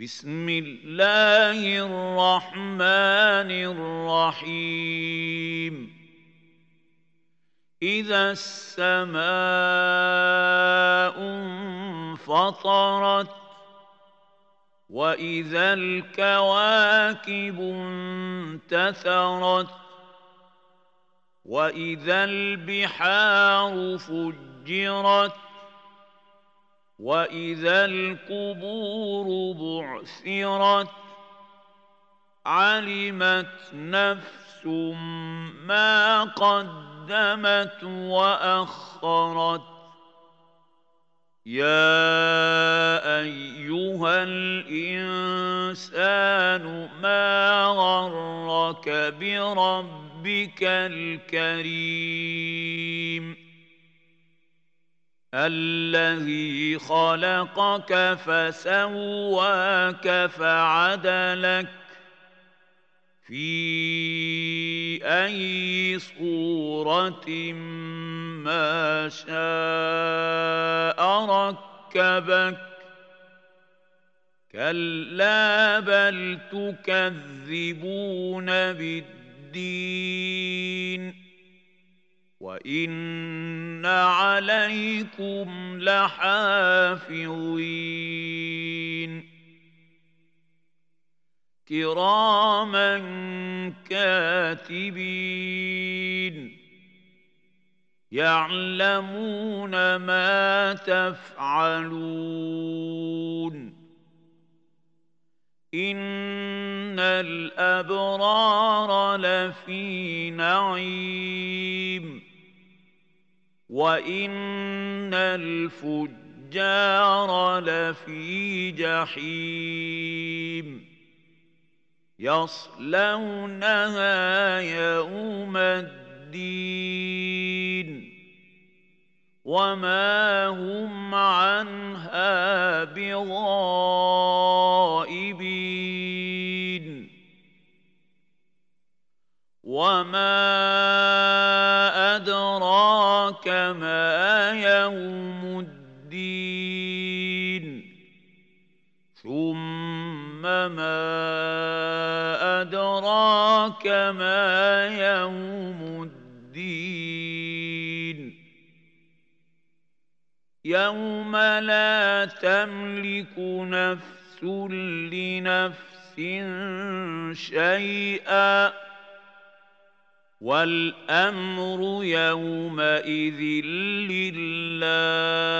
بسم الله الرحمن الرحيم. إذا السماء انفطرت وإذا الكواكب انتثرت وإذا البحار فجرت واذا القبور بعثرت علمت نفس ما قدمت واخرت يا ايها الانسان ما غرك بربك الكريم الذي خلقك فسواك فعدلك في أي صورة ما شاء ركبك كلا بل تكذبون بالدين وان عليكم لحافظين كراما كاتبين يعلمون ما تفعلون ان الابرار لفي نعيم وان الفجار لفي جحيم يصلونها يوم الدين وما هم عنها بغائبين وما أدراك ما يوم الدين. ثم ما أدراك ما يوم الدين. يوم لا تملك نفس لنفس شيئا. والامر يومئذ لله